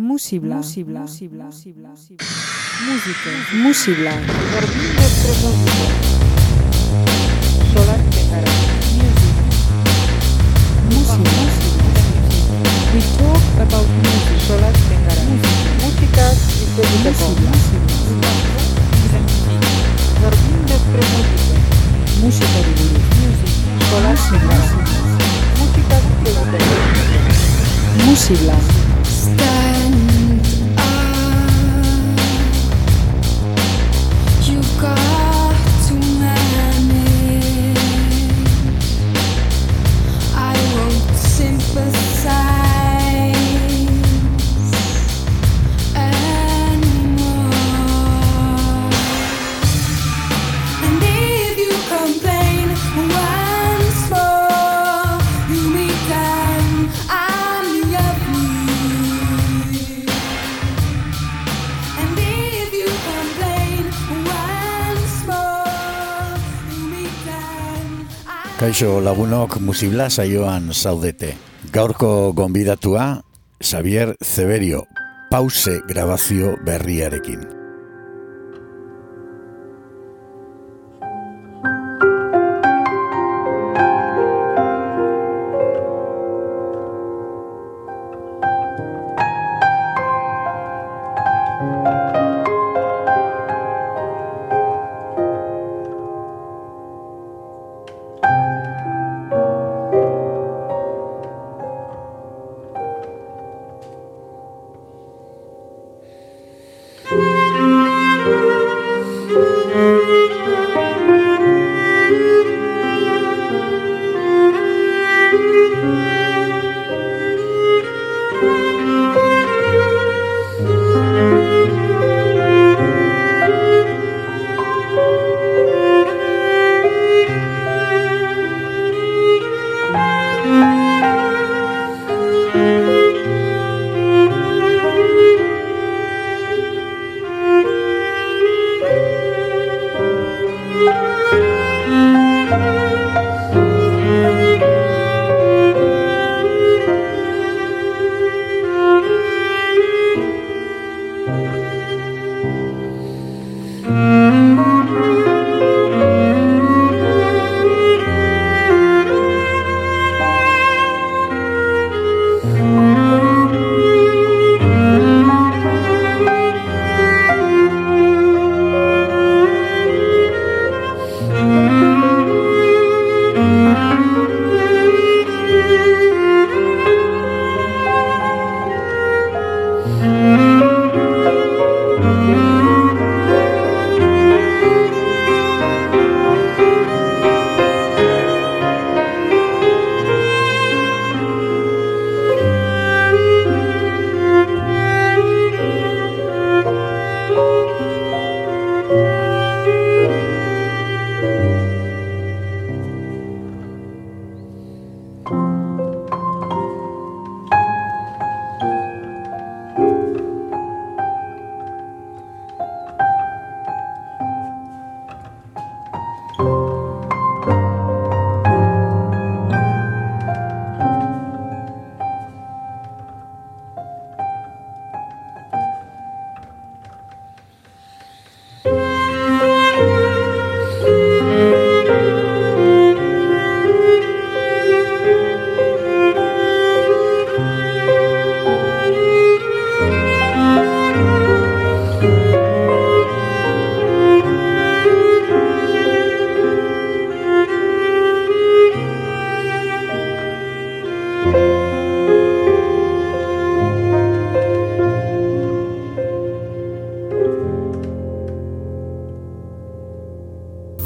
Musibla. Musibla. Musibla. Musibla. Música. Musibla. Solar We talk about music. Solar Música y Música Solar Música Música Kaixo lagunok musibla saioan zaudete. Gaurko gonbidatua Xavier Zeberio, pause grabazio berriarekin.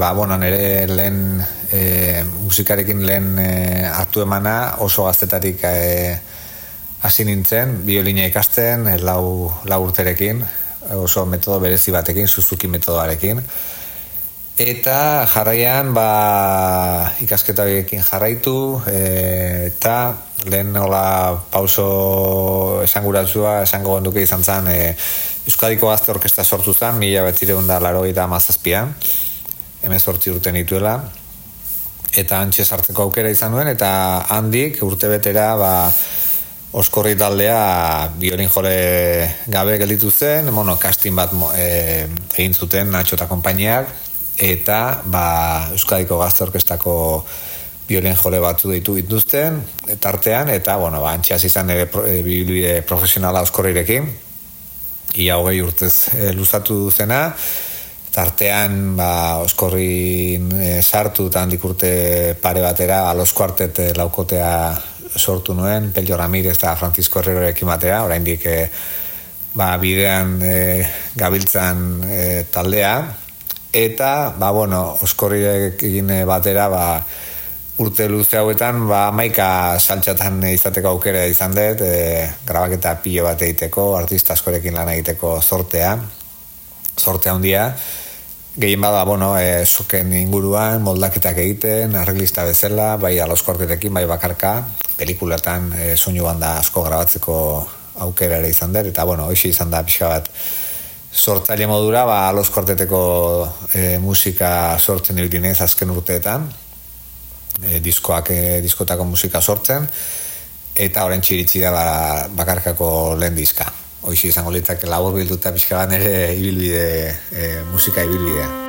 Ba, bueno, nire lehen e, musikarekin lehen e, hartu emana oso gaztetarik e, hasi nintzen, biolina ikasten, e, lau, lau urterekin, oso metodo berezi batekin, suzuki metodoarekin. Eta jarraian, ba, ikasketa horiekin jarraitu, e, eta lehen hola pauso esanguratzua, esango genduke izan zen, e, Euskadiko Gazte Orkesta sortu zen, mila betzireun da laro eta mazazpian, emezortzi urte nituela, eta antxe sartzeko aukera izan nuen, eta handik urte betera, ba, oskorri taldea biolin jole gabe gelditu zen, bueno, casting bat e, egin zuten Nacho eta konpainiak, eta ba, Euskadiko Gazte Orkestako biolin jole batzu ditu dituzten, tartean, eta, bueno, ba, antxeaz izan ere pro, e, bibilbide profesionala oskorrirekin, ia hogei urtez e, luzatu zena, tartean ba, oskorrin e, sartu eta handik urte pare batera alos kuartet e, laukotea sortu nuen, Pello Ramirez eta Francisco Herrerorekin batera, oraindik e, ba, bidean e, gabiltzan e, taldea, eta, ba, bueno, oskorrirekin e, batera, ba, urte luze hauetan, ba, maika saltxatan izateko aukera izan dut, e, grabaketa pilo bat egiteko, artista askorekin lan egiteko sortea, sorte handia, gehien bada, bueno, e, soken inguruan, moldaketak egiten, arreglista bezala, bai aloskortetekin, bai bakarka, pelikulatan e, soinu banda asko grabatzeko aukera ere izan dut, eta bueno, hoxe izan da pixka bat sortzaile modura, ba, aloskorteteko e, musika sortzen ibilinez azken urteetan, e, diskoak, e, diskotako musika sortzen, eta orain txiritsi da ba, bakarkako lehen diska. Hoxe izango litzake labur bilduta pixka nire ibilbide, e, musika ibilbidea.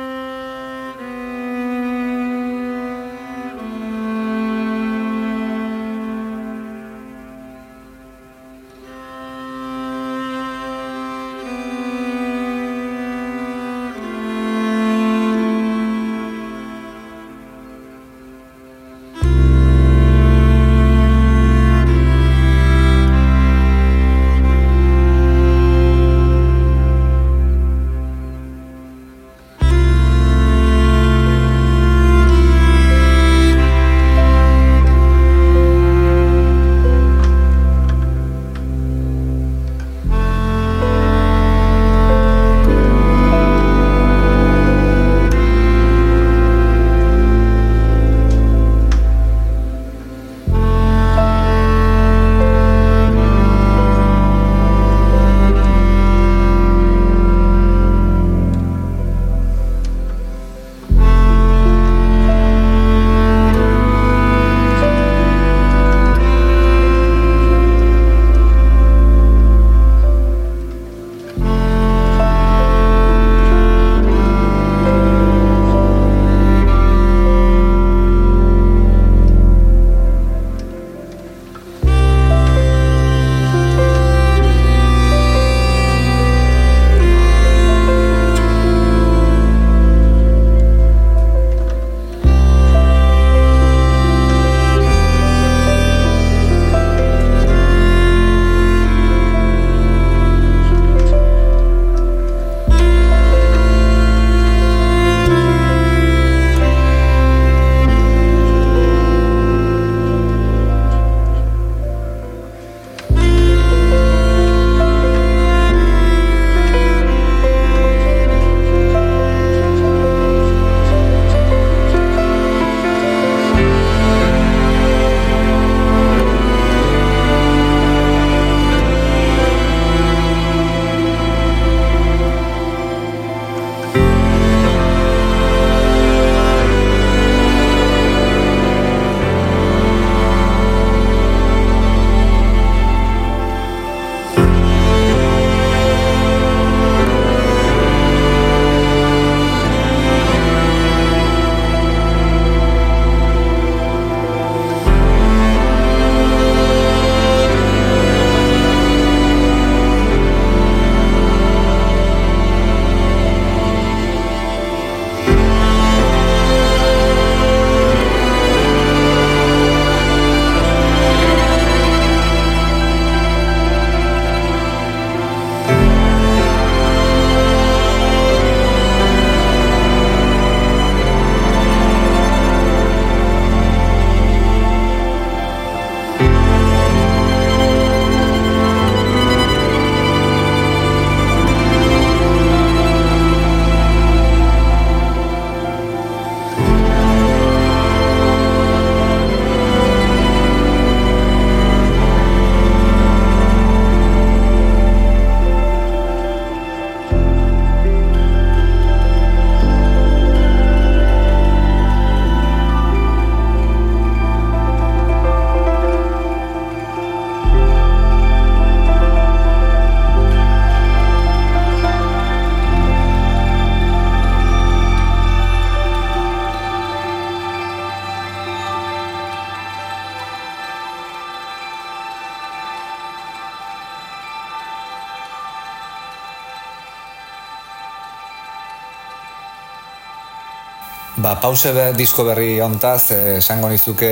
Ba, pause be, disko berri ontaz, eh, esango nizuke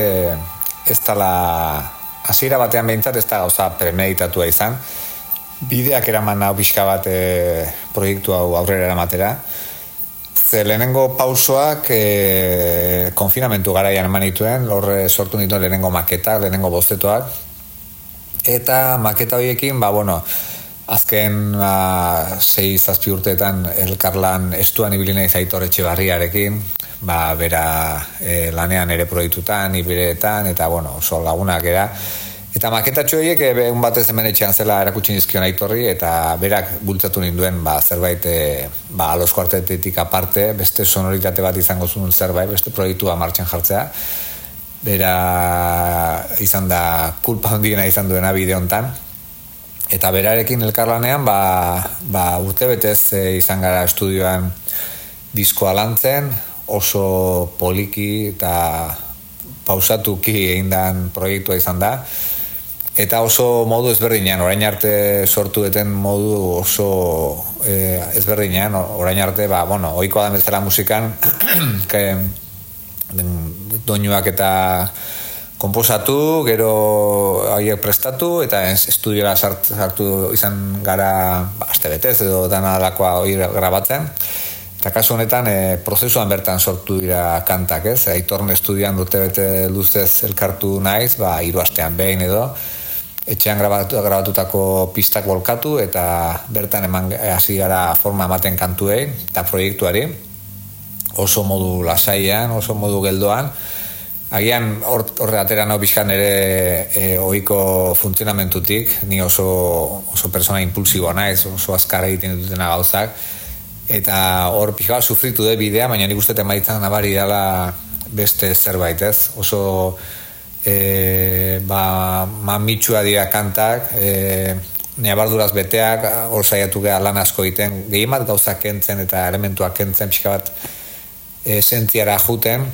ez dala hasiera batean behintzat ez da gauza premeditatua izan. Bideak eraman hau pixka bat e, proiektu hau aurrera eramatera. Ze lehenengo pausoak e, konfinamentu garaian eman dituen, horre sortu nituen lehenengo maketak, lehenengo bozetoak. Eta maketa horiekin, ba, bueno, azken ba, sei zazpi urteetan elkarlan estuan ibili naiz aitor etxe barriarekin, ba, bera e, lanean ere proiektutan, iberetan, eta bueno, oso lagunak era. Eta maketatxo horiek egun batez hemen etxean zela erakutsi nizkion aitorri, eta berak bultzatu ninduen ba, zerbait e, ba, alosko artetetik aparte, beste sonoritate bat izango zuen zerbait, beste proiektua martxan jartzea. Bera izan da kulpa handiena izan duena bide eta berarekin elkarlanean ba, ba urte betez e, izan gara estudioan diskoa lantzen, oso poliki eta pausatuki egin dan proiektua izan da. Eta oso modu ezberdinean, orain arte sortu deten modu oso e, ezberdinean, orain arte, ba, bueno, oikoa da bezala musikan, que, doinuak eta komposatu, gero haiek prestatu, eta estudioa sartu izan gara, ba, azte betez, edo dana dakoa hori grabatzen. Eta kasu honetan, e, prozesuan bertan sortu dira kantak, ez? Aitorn estudian dute bete luzez elkartu naiz, ba, hiru astean behin edo, etxean grabatu, grabatutako pistak volkatu, eta bertan eman hasi gara forma ematen kantuei, eta proiektuari, oso modu lasaian, oso modu geldoan, Agian horre atera nau bizkan ere e, oiko funtzionamentutik, ni oso, oso persona impulsiboa naiz, oso azkar egiten dutena gauzak, eta hor pixka sufritu de bidea, baina nik uste temaitzan nabari dela beste zerbait ez, oso e, ba, mamitsua dira kantak, e, neabarduraz beteak, hor saiatu geha lan asko egiten, gehiamat gauza kentzen eta elementuak kentzen pixka bat esentziara juten,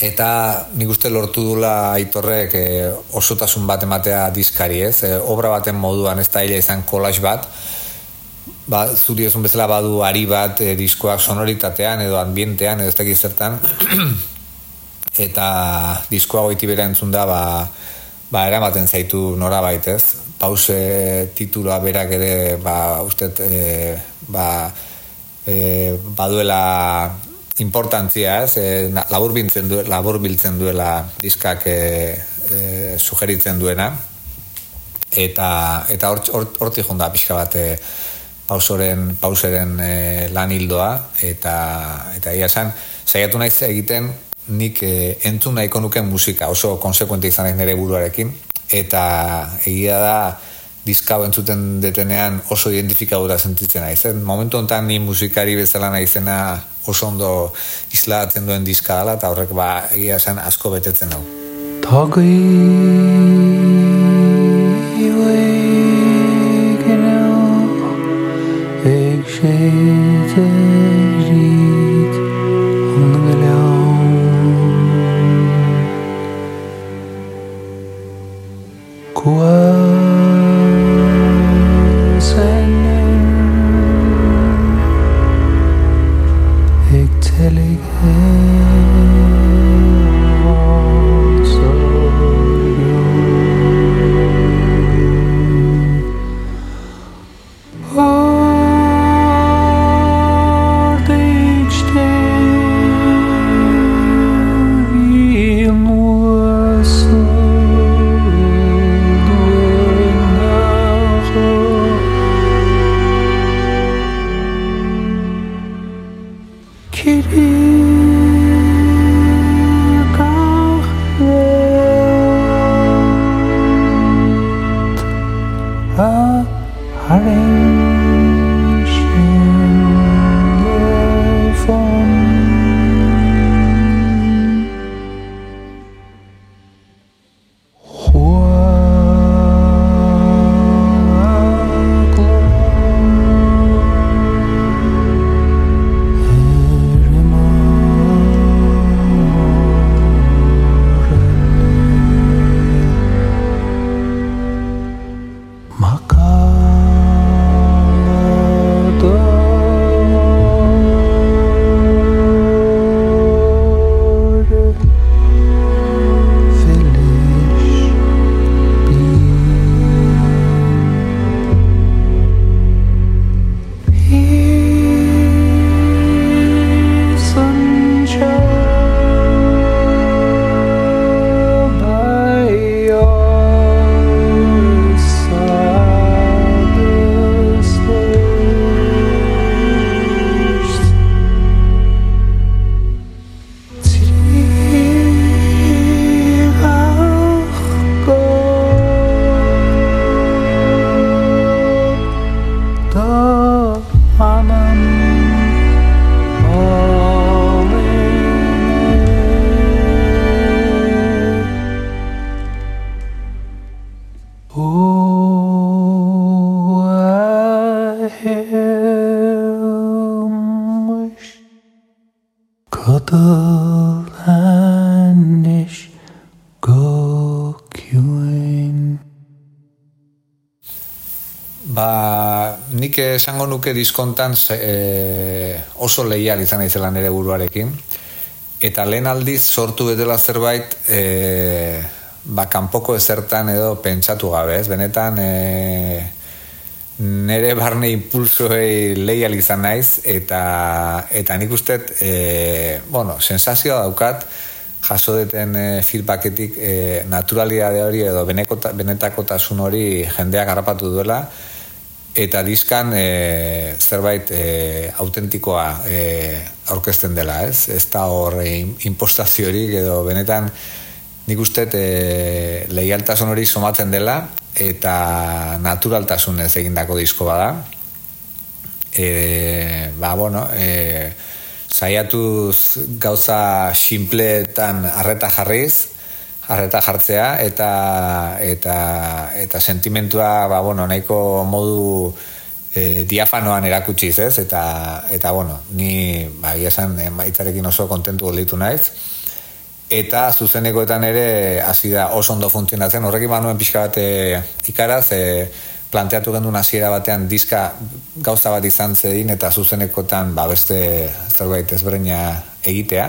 eta nik uste lortu dula aitorrek e, osotasun bat ematea diskari ez, e, obra baten moduan ez da izan kolaz bat, ba, zuri ezun bezala badu ari bat e, diskoak sonoritatean edo ambientean edo ez dakit zertan. Eta diskoa goiti bera entzun da ba, ba eramaten zaitu nora baitez pause titula berak ere ba, ustet e, ba, e, baduela importantzia ez? E, labur, biltzen du, labur biltzen duela diskak e, e, sugeritzen duena. Eta eta hortik hor, jonda pixka bat pausoren pauseren e, lan hildoa eta eta ia san saiatu naiz egiten nik e, entzun nahiko nuken musika oso konsekuente izan naiz nere buruarekin. Eta egia da diska entzuten detenean oso identifikadura sentitzen naiz eh? momentu hontan ni musikari bezala naizena oso ondo islatzen duen diska dela eta horrek ba egia esan asko betetzen dau Togi šeit ir rīt un gļaun. Ko esango nuke diskontan e, oso lehial izan naizela nire buruarekin. Eta lehen aldiz sortu betela zerbait e, ba, kanpoko ezertan edo pentsatu gabe, ez? Benetan e, nire barne impulsoei lehial izan naiz eta, eta nik uste e, bueno, sensazioa daukat jaso deten e, feedbacketik e, naturalidade hori edo benekota, benetakotasun hori jendeak harrapatu duela eta diskan e, zerbait e, autentikoa e, aurkezten dela, ez? Ez da hor e, impostaziorik edo benetan nik uste e, lehialtasun hori somatzen dela eta naturaltasun ez egindako disko bada. E, ba, bueno, e, saiatuz gauza simpleetan arreta jarriz, arreta jartzea eta eta eta sentimentua ba bueno nahiko modu e, diafanoan erakutsiz, ez? Eta eta bueno, ni ba esan maitzarekin oso kontentu gelditu naiz. Eta zuzenekoetan ere hasi da oso ondo funtzionatzen. Horrekin banuen pixka bat e, ikaraz, e, planteatu gendu hasiera batean diska gauza bat izan zedin eta zuzenekoetan ba beste zerbait ezberdina egitea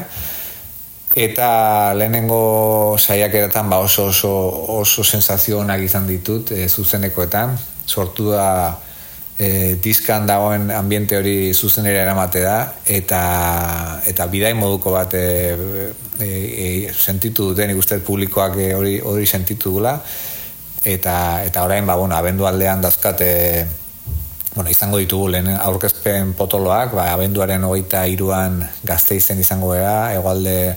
eta lehenengo saiak eratan ba oso oso, oso sensazio onak izan ditut e, zuzenekoetan. Sortu da e, diskan dagoen ambiente hori zuzenera eramate da eta eta bidai moduko bat e, e, e, sentitu duten ikusten publikoak hori hori sentitu dula eta eta orain ba bueno abendu aldean dazkate Bueno, izango ditugu lehen aurkezpen potoloak, ba, abenduaren hogeita iruan gazte izen izango gara, egualde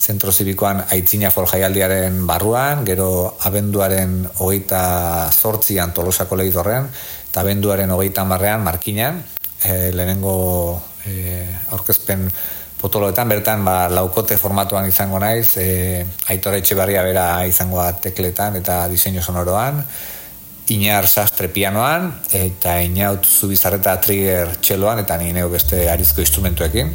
zentro zibikoan aitzina forjaialdiaren barruan, gero abenduaren hogeita zortzian tolosako lehidorrean, eta abenduaren hogeita marrean markinan, e, lehenengo e, aurkezpen potoloetan, bertan ba, laukote formatuan izango naiz, e, aitore etxe barria bera izango tekletan eta diseinu sonoroan, Inar sastre pianoan, eta inaut zubizarreta trigger txeloan, eta ni beste arizko instrumentuekin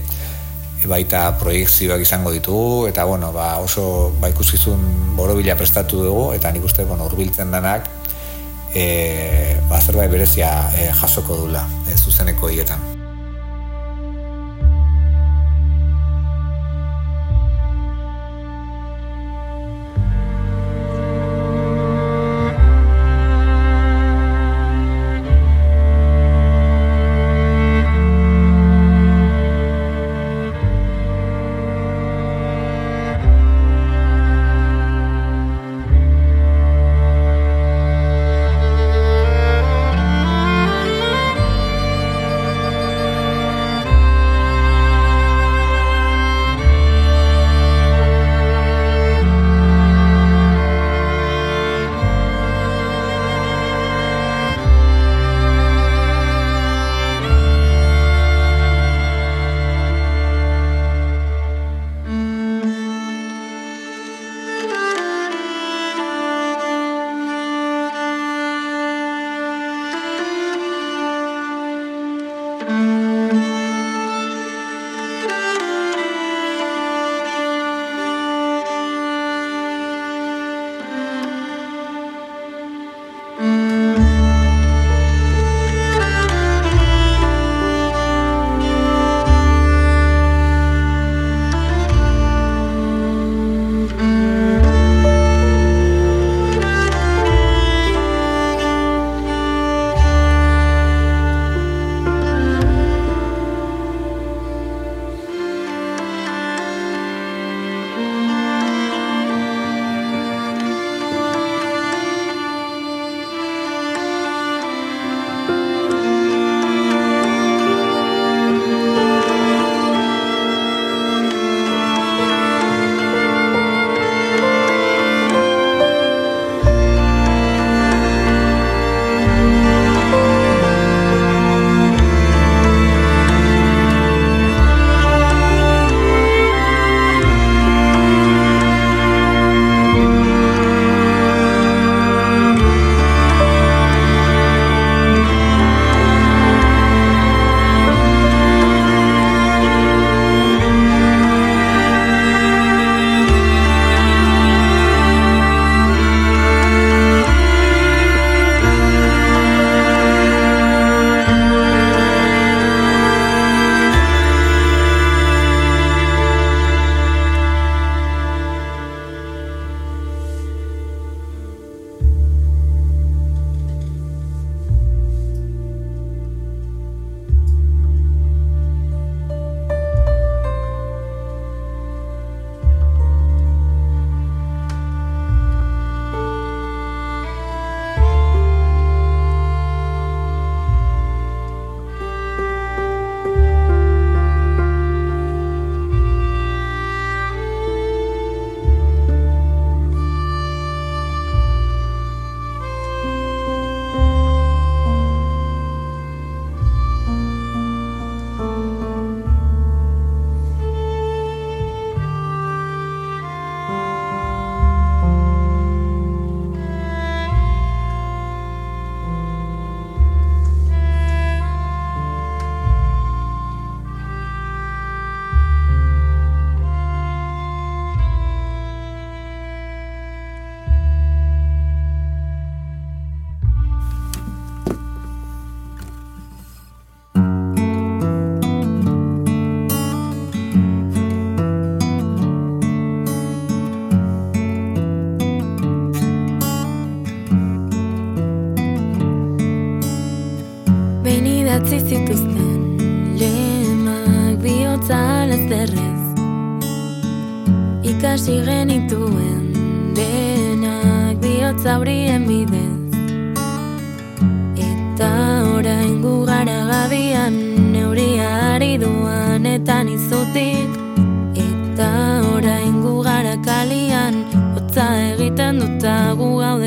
baita proiektzioak izango ditugu eta bueno, ba, oso ba ikuskizun borobila prestatu dugu eta nik uste bueno, hurbiltzen denak eh ba zerbait berezia e, jasoko dula e, zuzeneko hietan.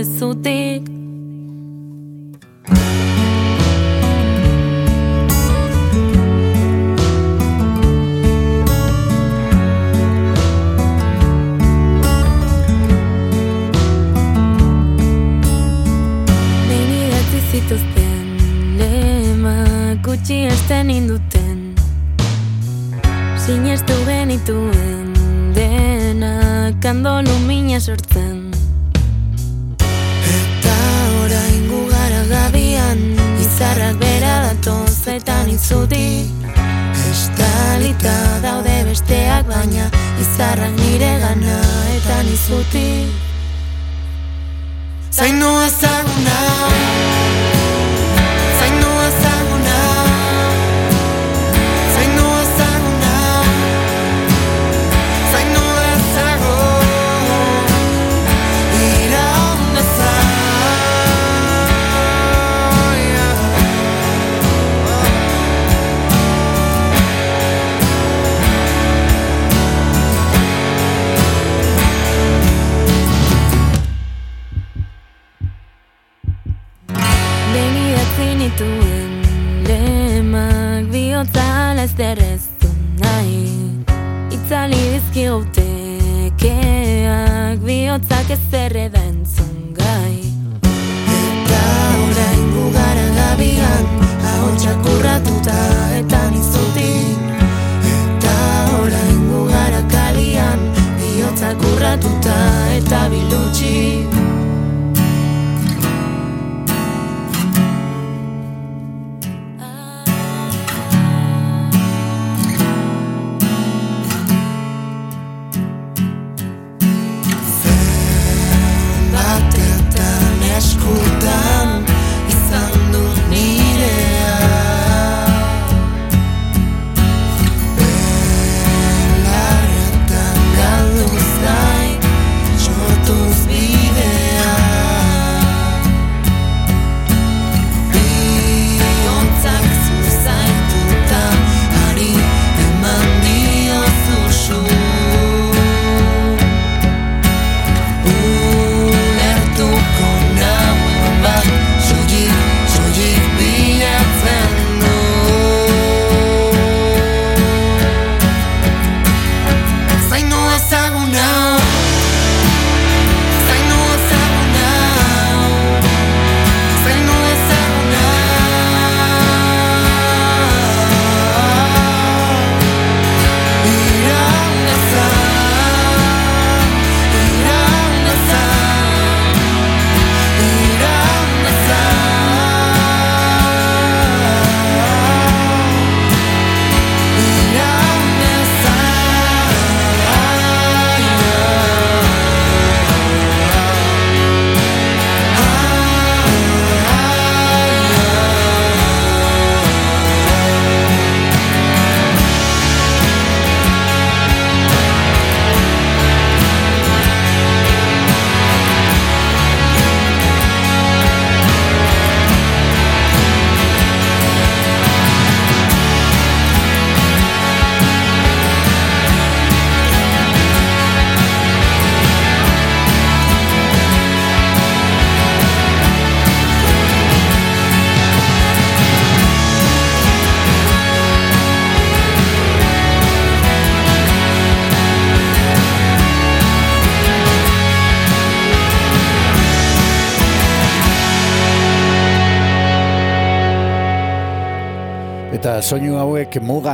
sauter eskuetan itzuti Estalita daude besteak baina Izarrak nire gana eta nizuti Zaino ezaguna Zaino ezaguna.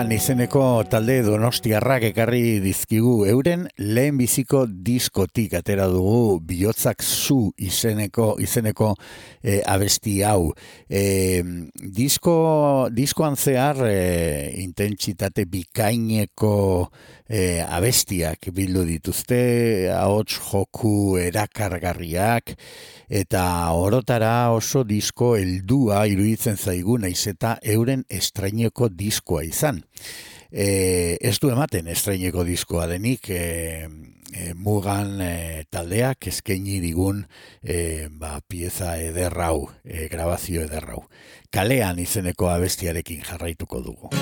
Mugan izeneko talde donostiarrak ekarri dizkigu euren lehen biziko diskotik atera dugu bihotzak zu izeneko izeneko eh, abesti hau. E, disko, diskoan zehar e, intentsitate bikaineko e, abestiak bildu dituzte, ahots joku erakargarriak, eta orotara oso disko heldua iruditzen zaigu naiz eta euren estraineko diskoa izan. E, ez du ematen estraineko diskoa denik e, e, mugan e, taldeak eskaini digun e, ba, pieza ederrau, e, grabazio ederrau. Kalean izeneko abestiarekin jarraituko dugu.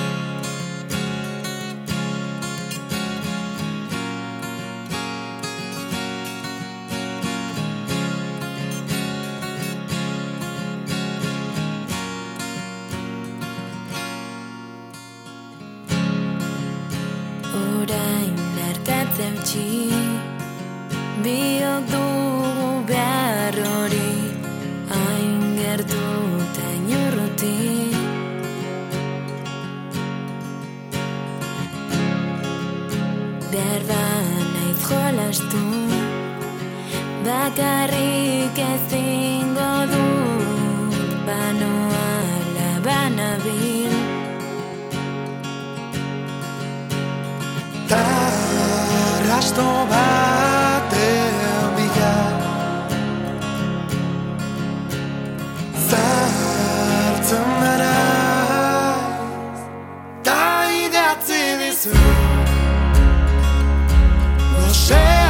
Jolastu Bakarrik ezingo dut Banoa labanabil Arrasto batean bila Zartzen say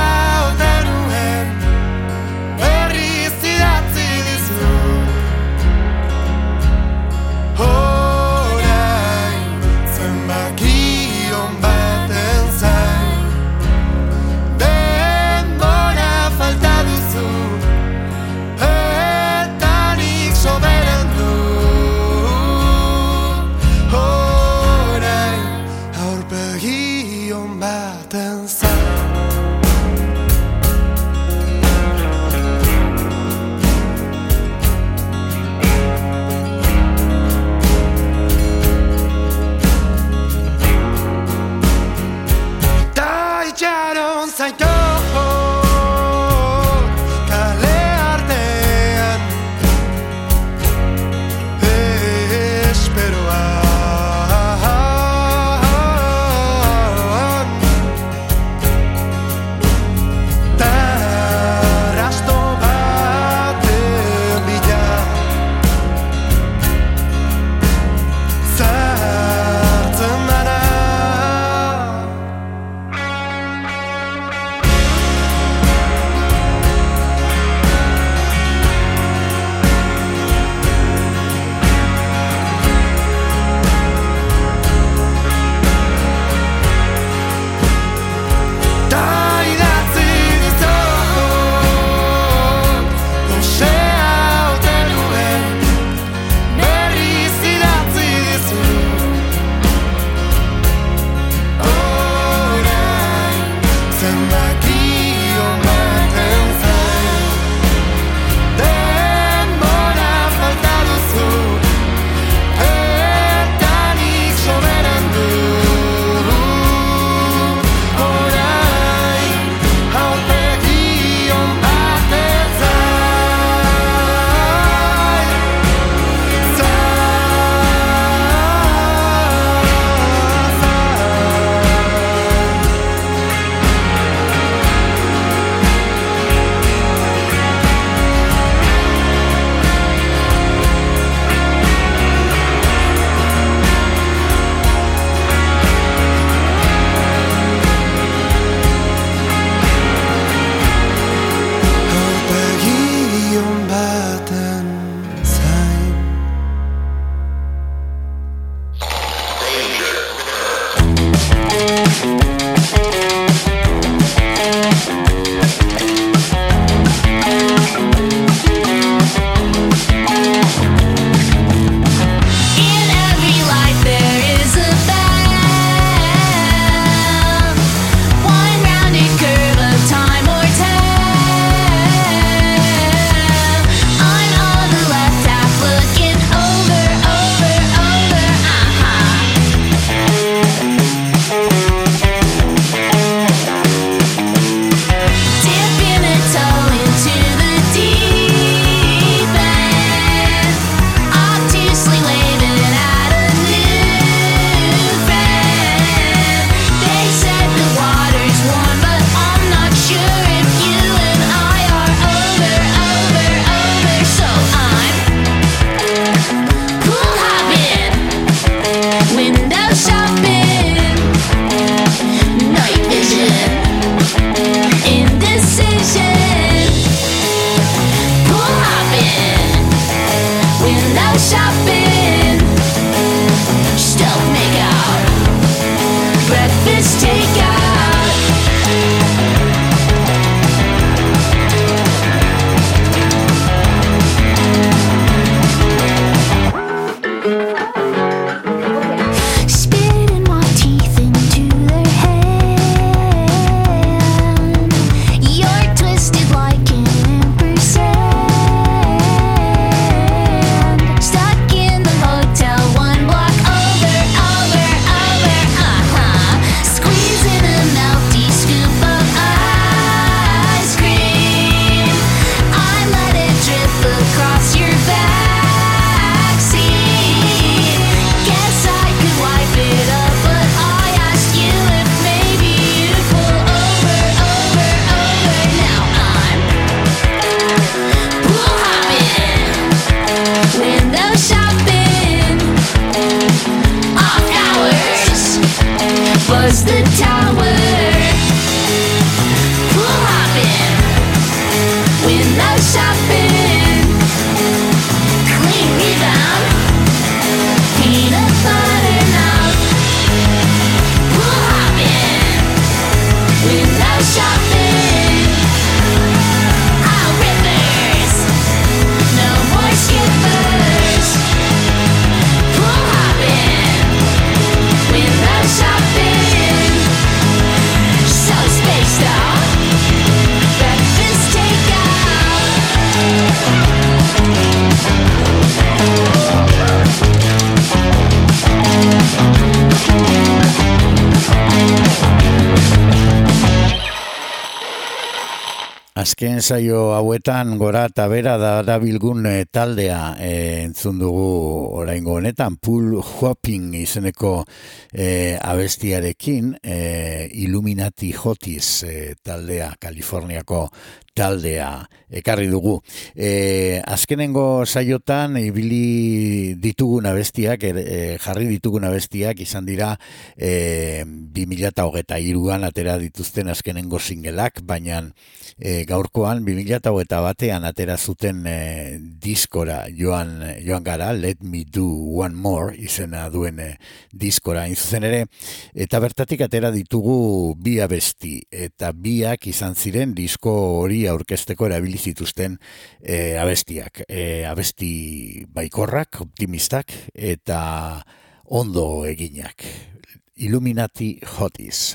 Azken saio hauetan gora eta bera da dabilgun eh, taldea eh, entzun dugu oraingo honetan Pool Hopping izeneko eh, abestiarekin eh, Illuminati Jotis eh, taldea Kaliforniako taldea ekarri dugu. E, azkenengo saiotan ibili ditugun abestiak, er, e, jarri ditugun abestiak izan dira e, 2008an atera dituzten azkenengo singelak, baina e, gaurkoan 2008 batean atera zuten e, diskora joan, joan gara, Let Me Do One More izena duen e, diskora, hain zuzen ere, eta bertatik atera ditugu bi abesti, eta biak izan ziren disko hori aurkezteko erabili zituzten e, abestiak. E, abesti baikorrak, optimistak, eta ondo eginak. Illuminati Hotis.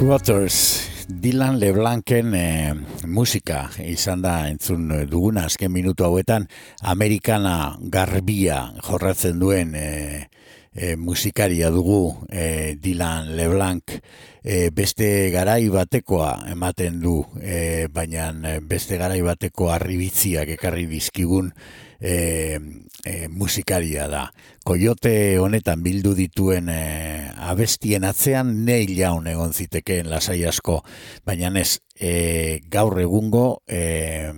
Waters, Dylan LeBlanken eh, musika izan da entzun duguna azken minutu hauetan Amerikana garbia jorratzen duen eh, eh, musikaria dugu eh, Dylan LeBlanc. Eh, beste garai batekoa ematen du eh, baina beste garai bateko arribitziak ekarri dizkigun e, e, musikaria da. Koyote honetan bildu dituen e, abestien atzean neil jaun egon zitekeen lasai asko, baina ez e, gaur egungo e,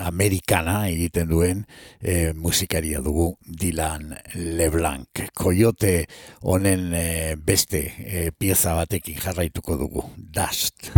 amerikana egiten duen e, musikaria dugu Dylan LeBlanc. Koyote honen e, beste e, pieza batekin jarraituko dugu. Dust.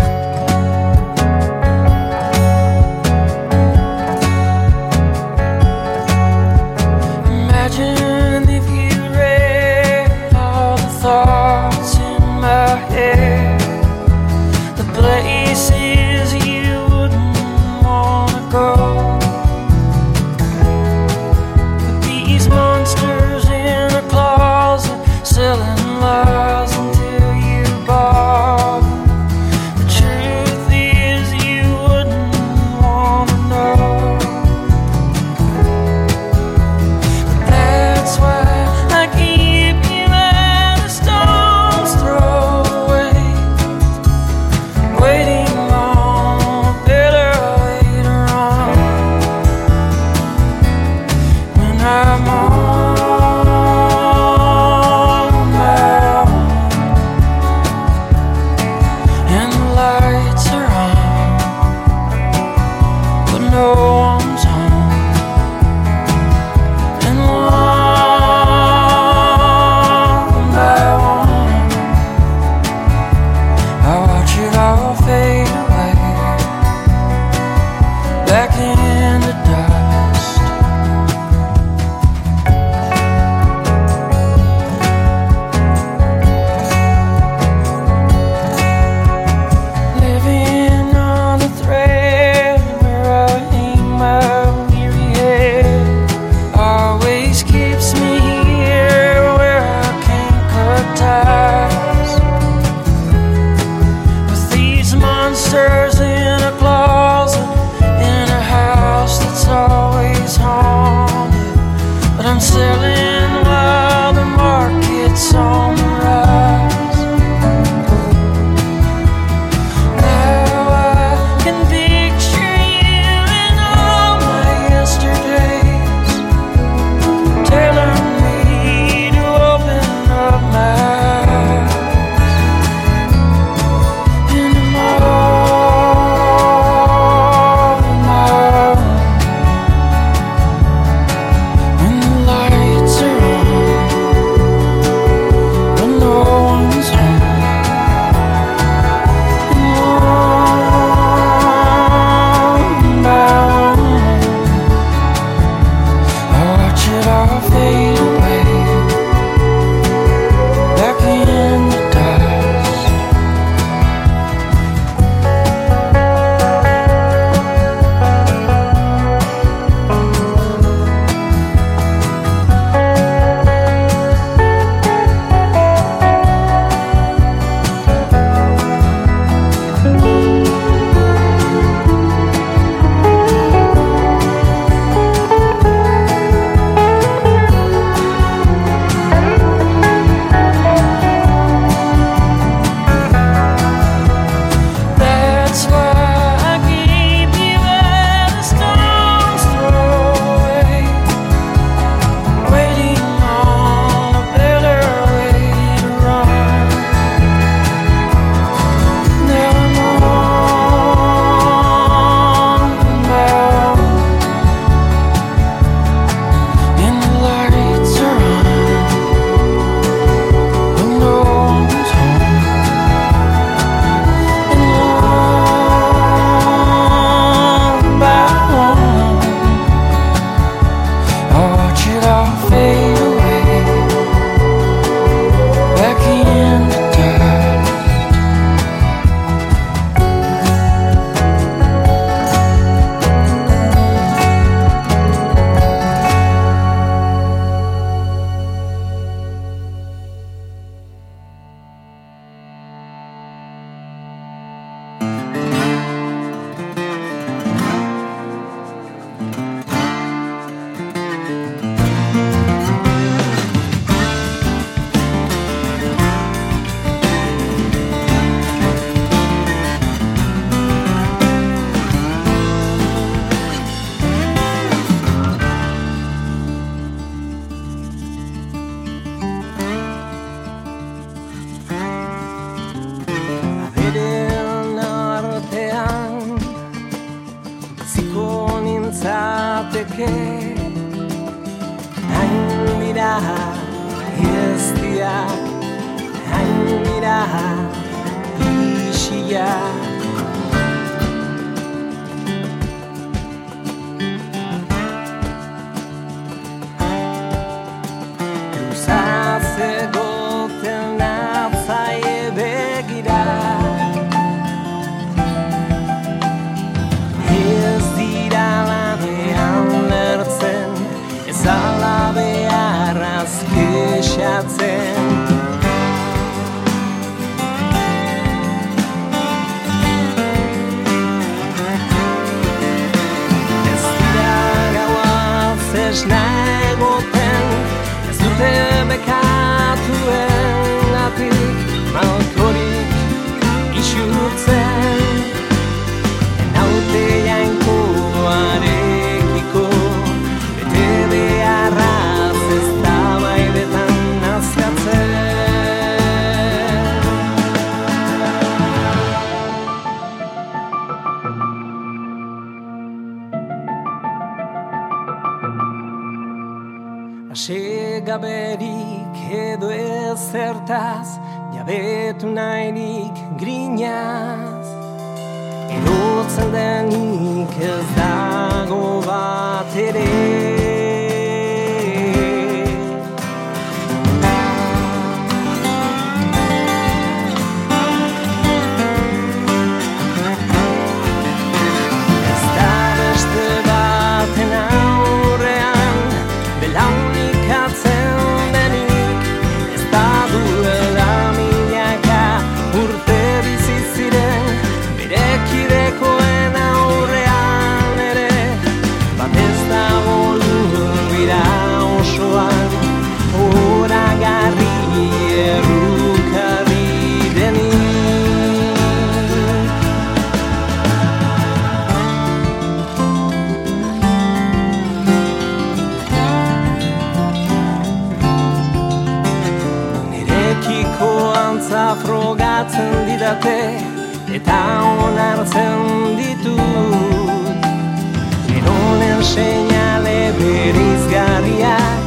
Seinale berizgarriak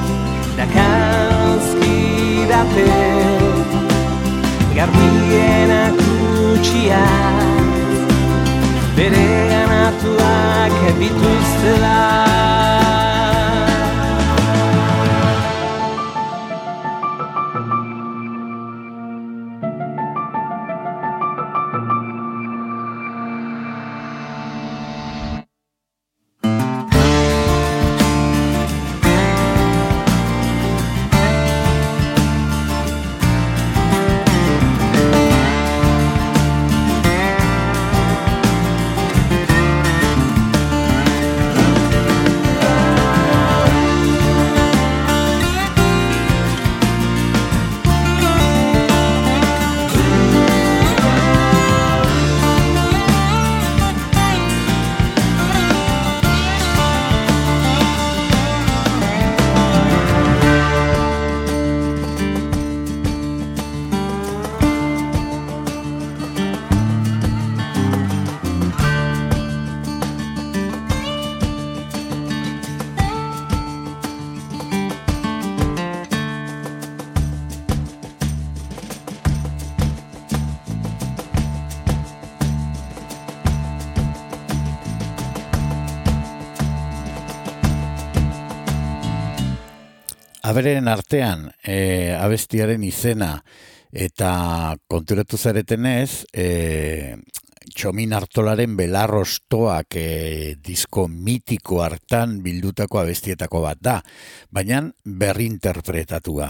dakarzkidate Garbienak utxiak bere ganatuak bituztela Aberen artean, e, abestiaren izena eta konturatu zaretenez, e, Txomin Artolaren belarrostoak e, disko mitiko hartan bildutako abestietako bat da, baina berrinterpretatua.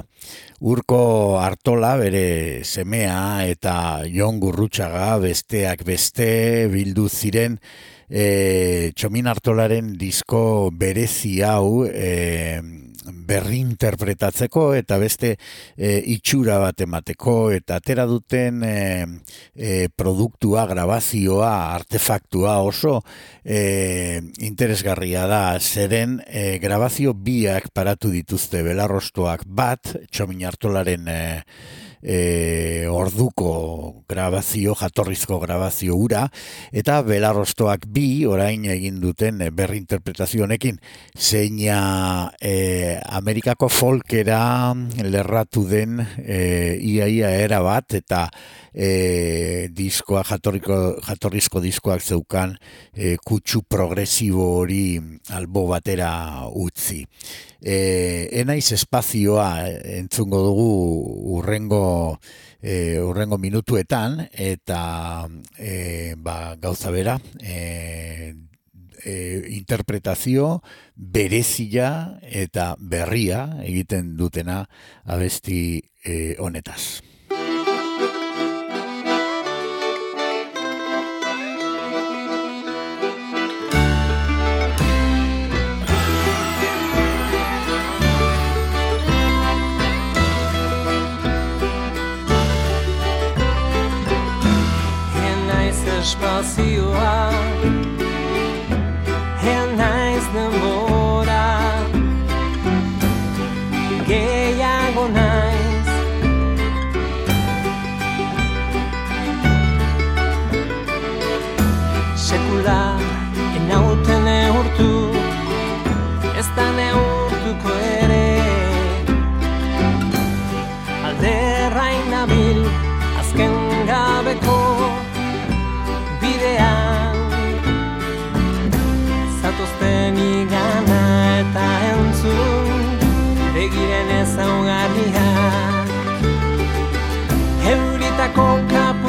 Urko Artola bere semea eta Jon Gurrutxaga besteak beste bildu ziren e, Txomin Artolaren disko berezi hau e, berrinterpretatzeko eta beste e, itxura bat emateko eta atera duten e, e, produktua, grabazioa, artefaktua oso e, interesgarria da. Zeren e, grabazio biak paratu dituzte belarrostoak bat, txomin hartolaren e, e, orduko grabazio, jatorrizko grabazio ura, eta belarrostoak bi, orain egin duten e, berrinterpretazio honekin, zeina e, Amerikako folkera lerratu den e, iaia era bat, eta e, diskoa, jatorriko, jatorrizko diskoak zeukan e, kutsu progresibo hori albo batera utzi. E, enaiz espazioa entzungo dugu urrengo e, urrengo minutuetan eta e, ba, gauza bera e, e, interpretazio berezia eta berria egiten dutena abesti e, honetaz. Espazioa. Hien naiz denbora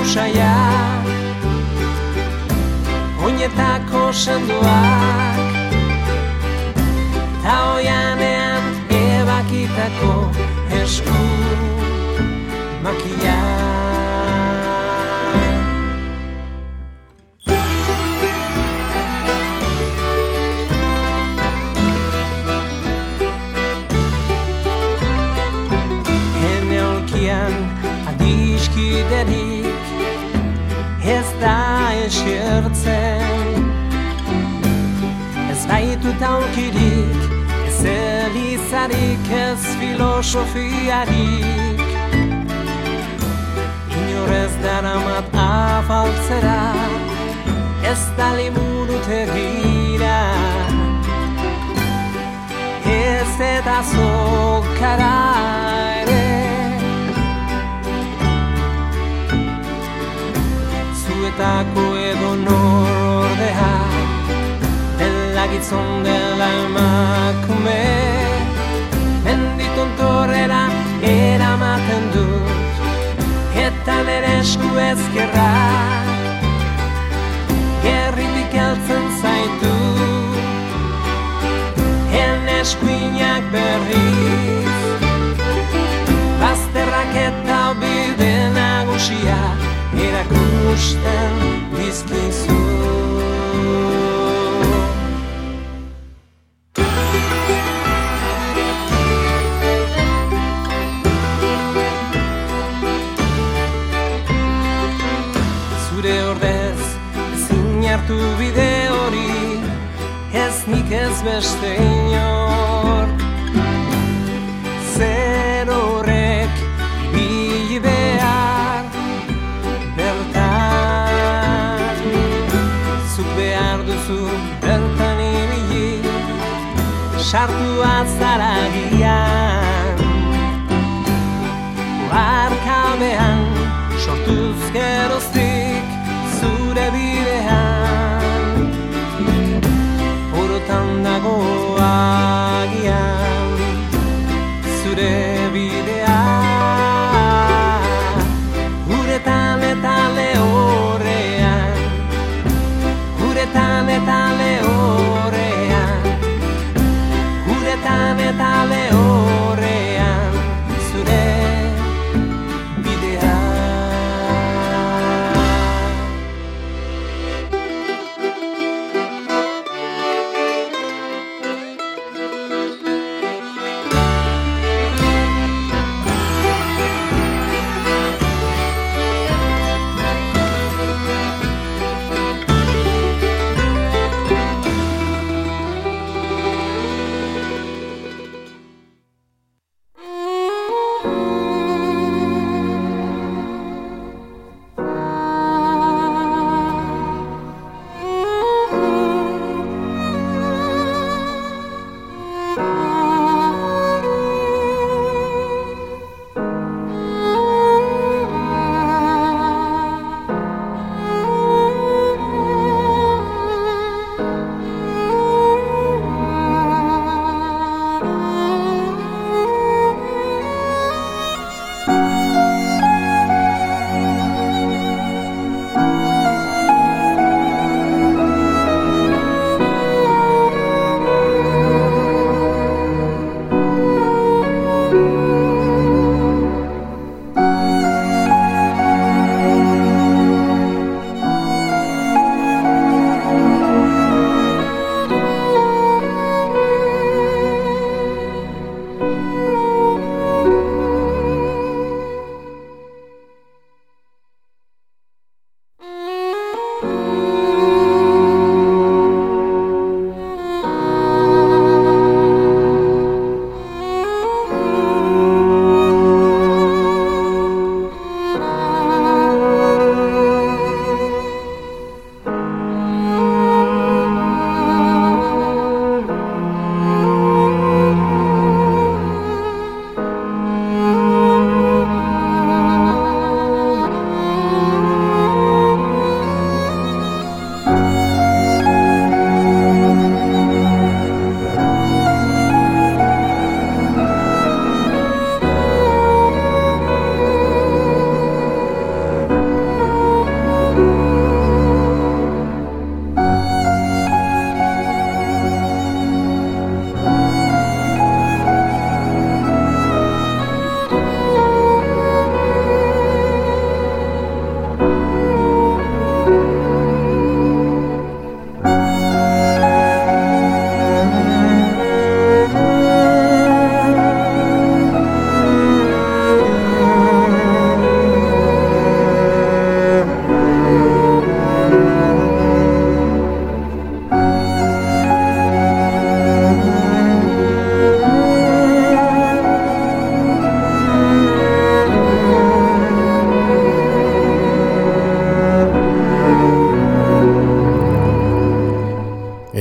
kapusaia Oinetako sendoak Ta oianean ebakitako esku Ez baitu taukirik Ez elizarik ez filosofiarik. Inor ez daramat afaltzera Ez da liburutegira Ez eta zokara ere. Zuetako edo nor ordea Gizon dela emakume Menditontorrera eramaten dut. Eta nere esku ezkerra. Gerritik heltzen zaitu. En eskuinak berriz. Bazterrak eta bide nagusia Erakusten dizkizu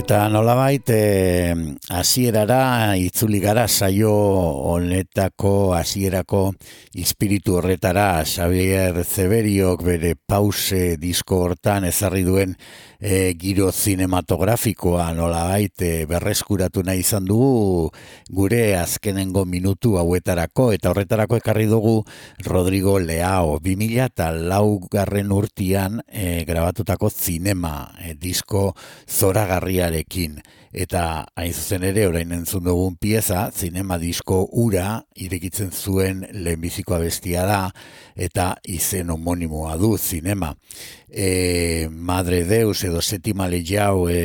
Eta nolabait eh, hasierara itzuli gara saio honetako hasierako espiritu horretara Xavier Zeberiok bere pause disko hortan ezarri duen e, giro zinematografikoa nolabait e, berreskuratu nahi izan dugu gure azkenengo minutu hauetarako. Eta horretarako ekarri dugu Rodrigo Leao. 2000 eta laugarren urtian e, grabatutako zinema e, disko zoragarriarekin eta hain zuzen ere orain entzun dugun pieza zinema disko ura irekitzen zuen lehenbizikoa bestia da eta izen homonimoa du zinema. E, Madre Deus edo Setima Lejau e,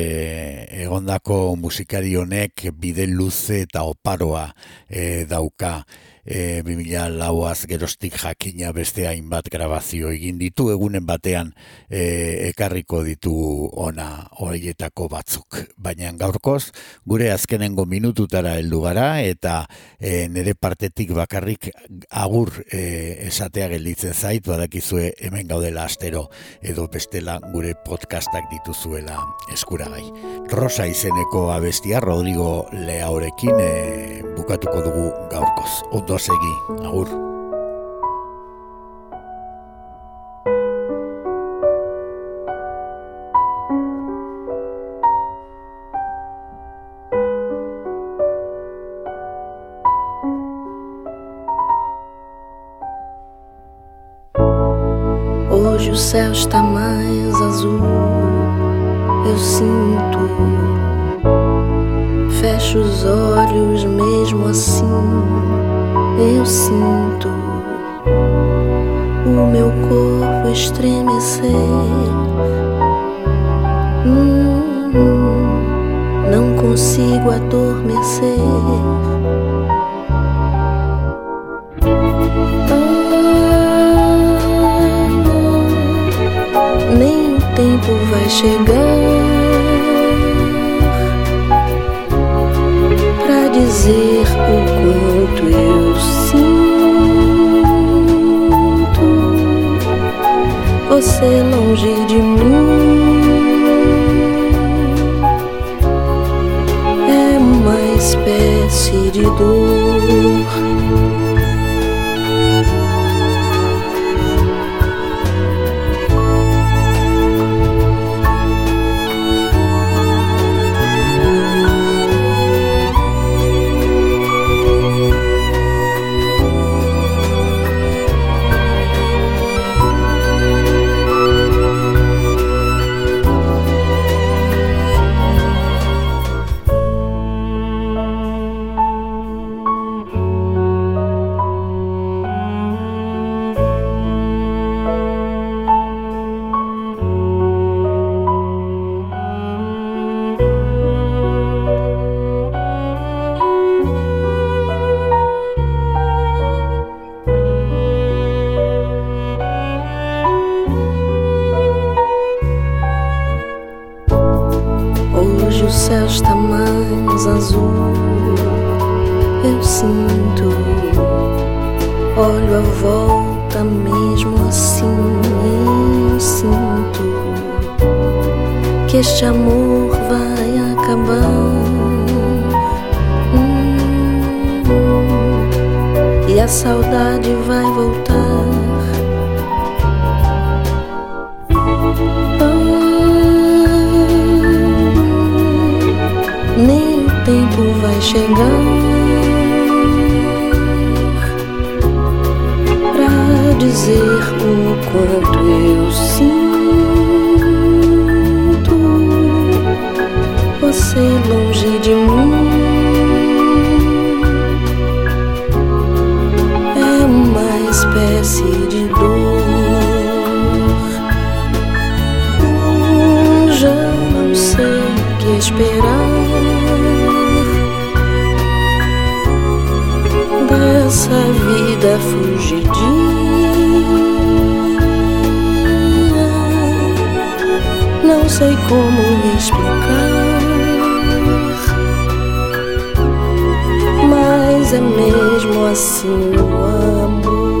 egondako musikari honek bide luze eta oparoa e, dauka e, 2000 lauaz gerostik jakina beste hainbat grabazio egin ditu egunen batean e, ekarriko ditu ona horietako batzuk. Baina gaurkoz gure azkenengo minututara heldu gara eta e, nire partetik bakarrik agur e, esatea gelditzen zait badakizue hemen gaudela astero edo bestela gure podcastak dituzuela eskuragai. Rosa izeneko abestia Rodrigo Leaorekin e, bukatuko dugu gaurkoz. Ondo segi, agur. Hoje o céu está mais azul, eu sinto. Fecho os olhos mesmo assim, eu sinto o meu corpo estremecer. Hum, não consigo adormecer. Ah, nem o tempo vai chegar pra dizer o você longe de mim. Dizer o quanto eu sinto você longe de mim. É uma espécie de dor. Já não sei o que esperar dessa vida fugidia. sei como lhe explicar. Mas é mesmo assim o amor.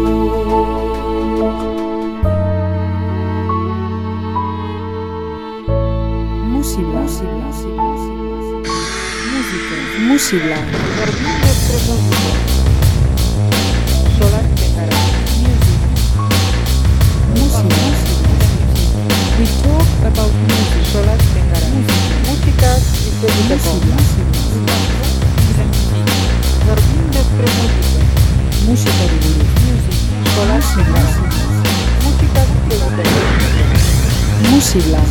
Música, música, música, música, música. Solar Music. Music. about music. So let's sing. Música y de bine. Music. So let's sing around. Música y técnica. Música.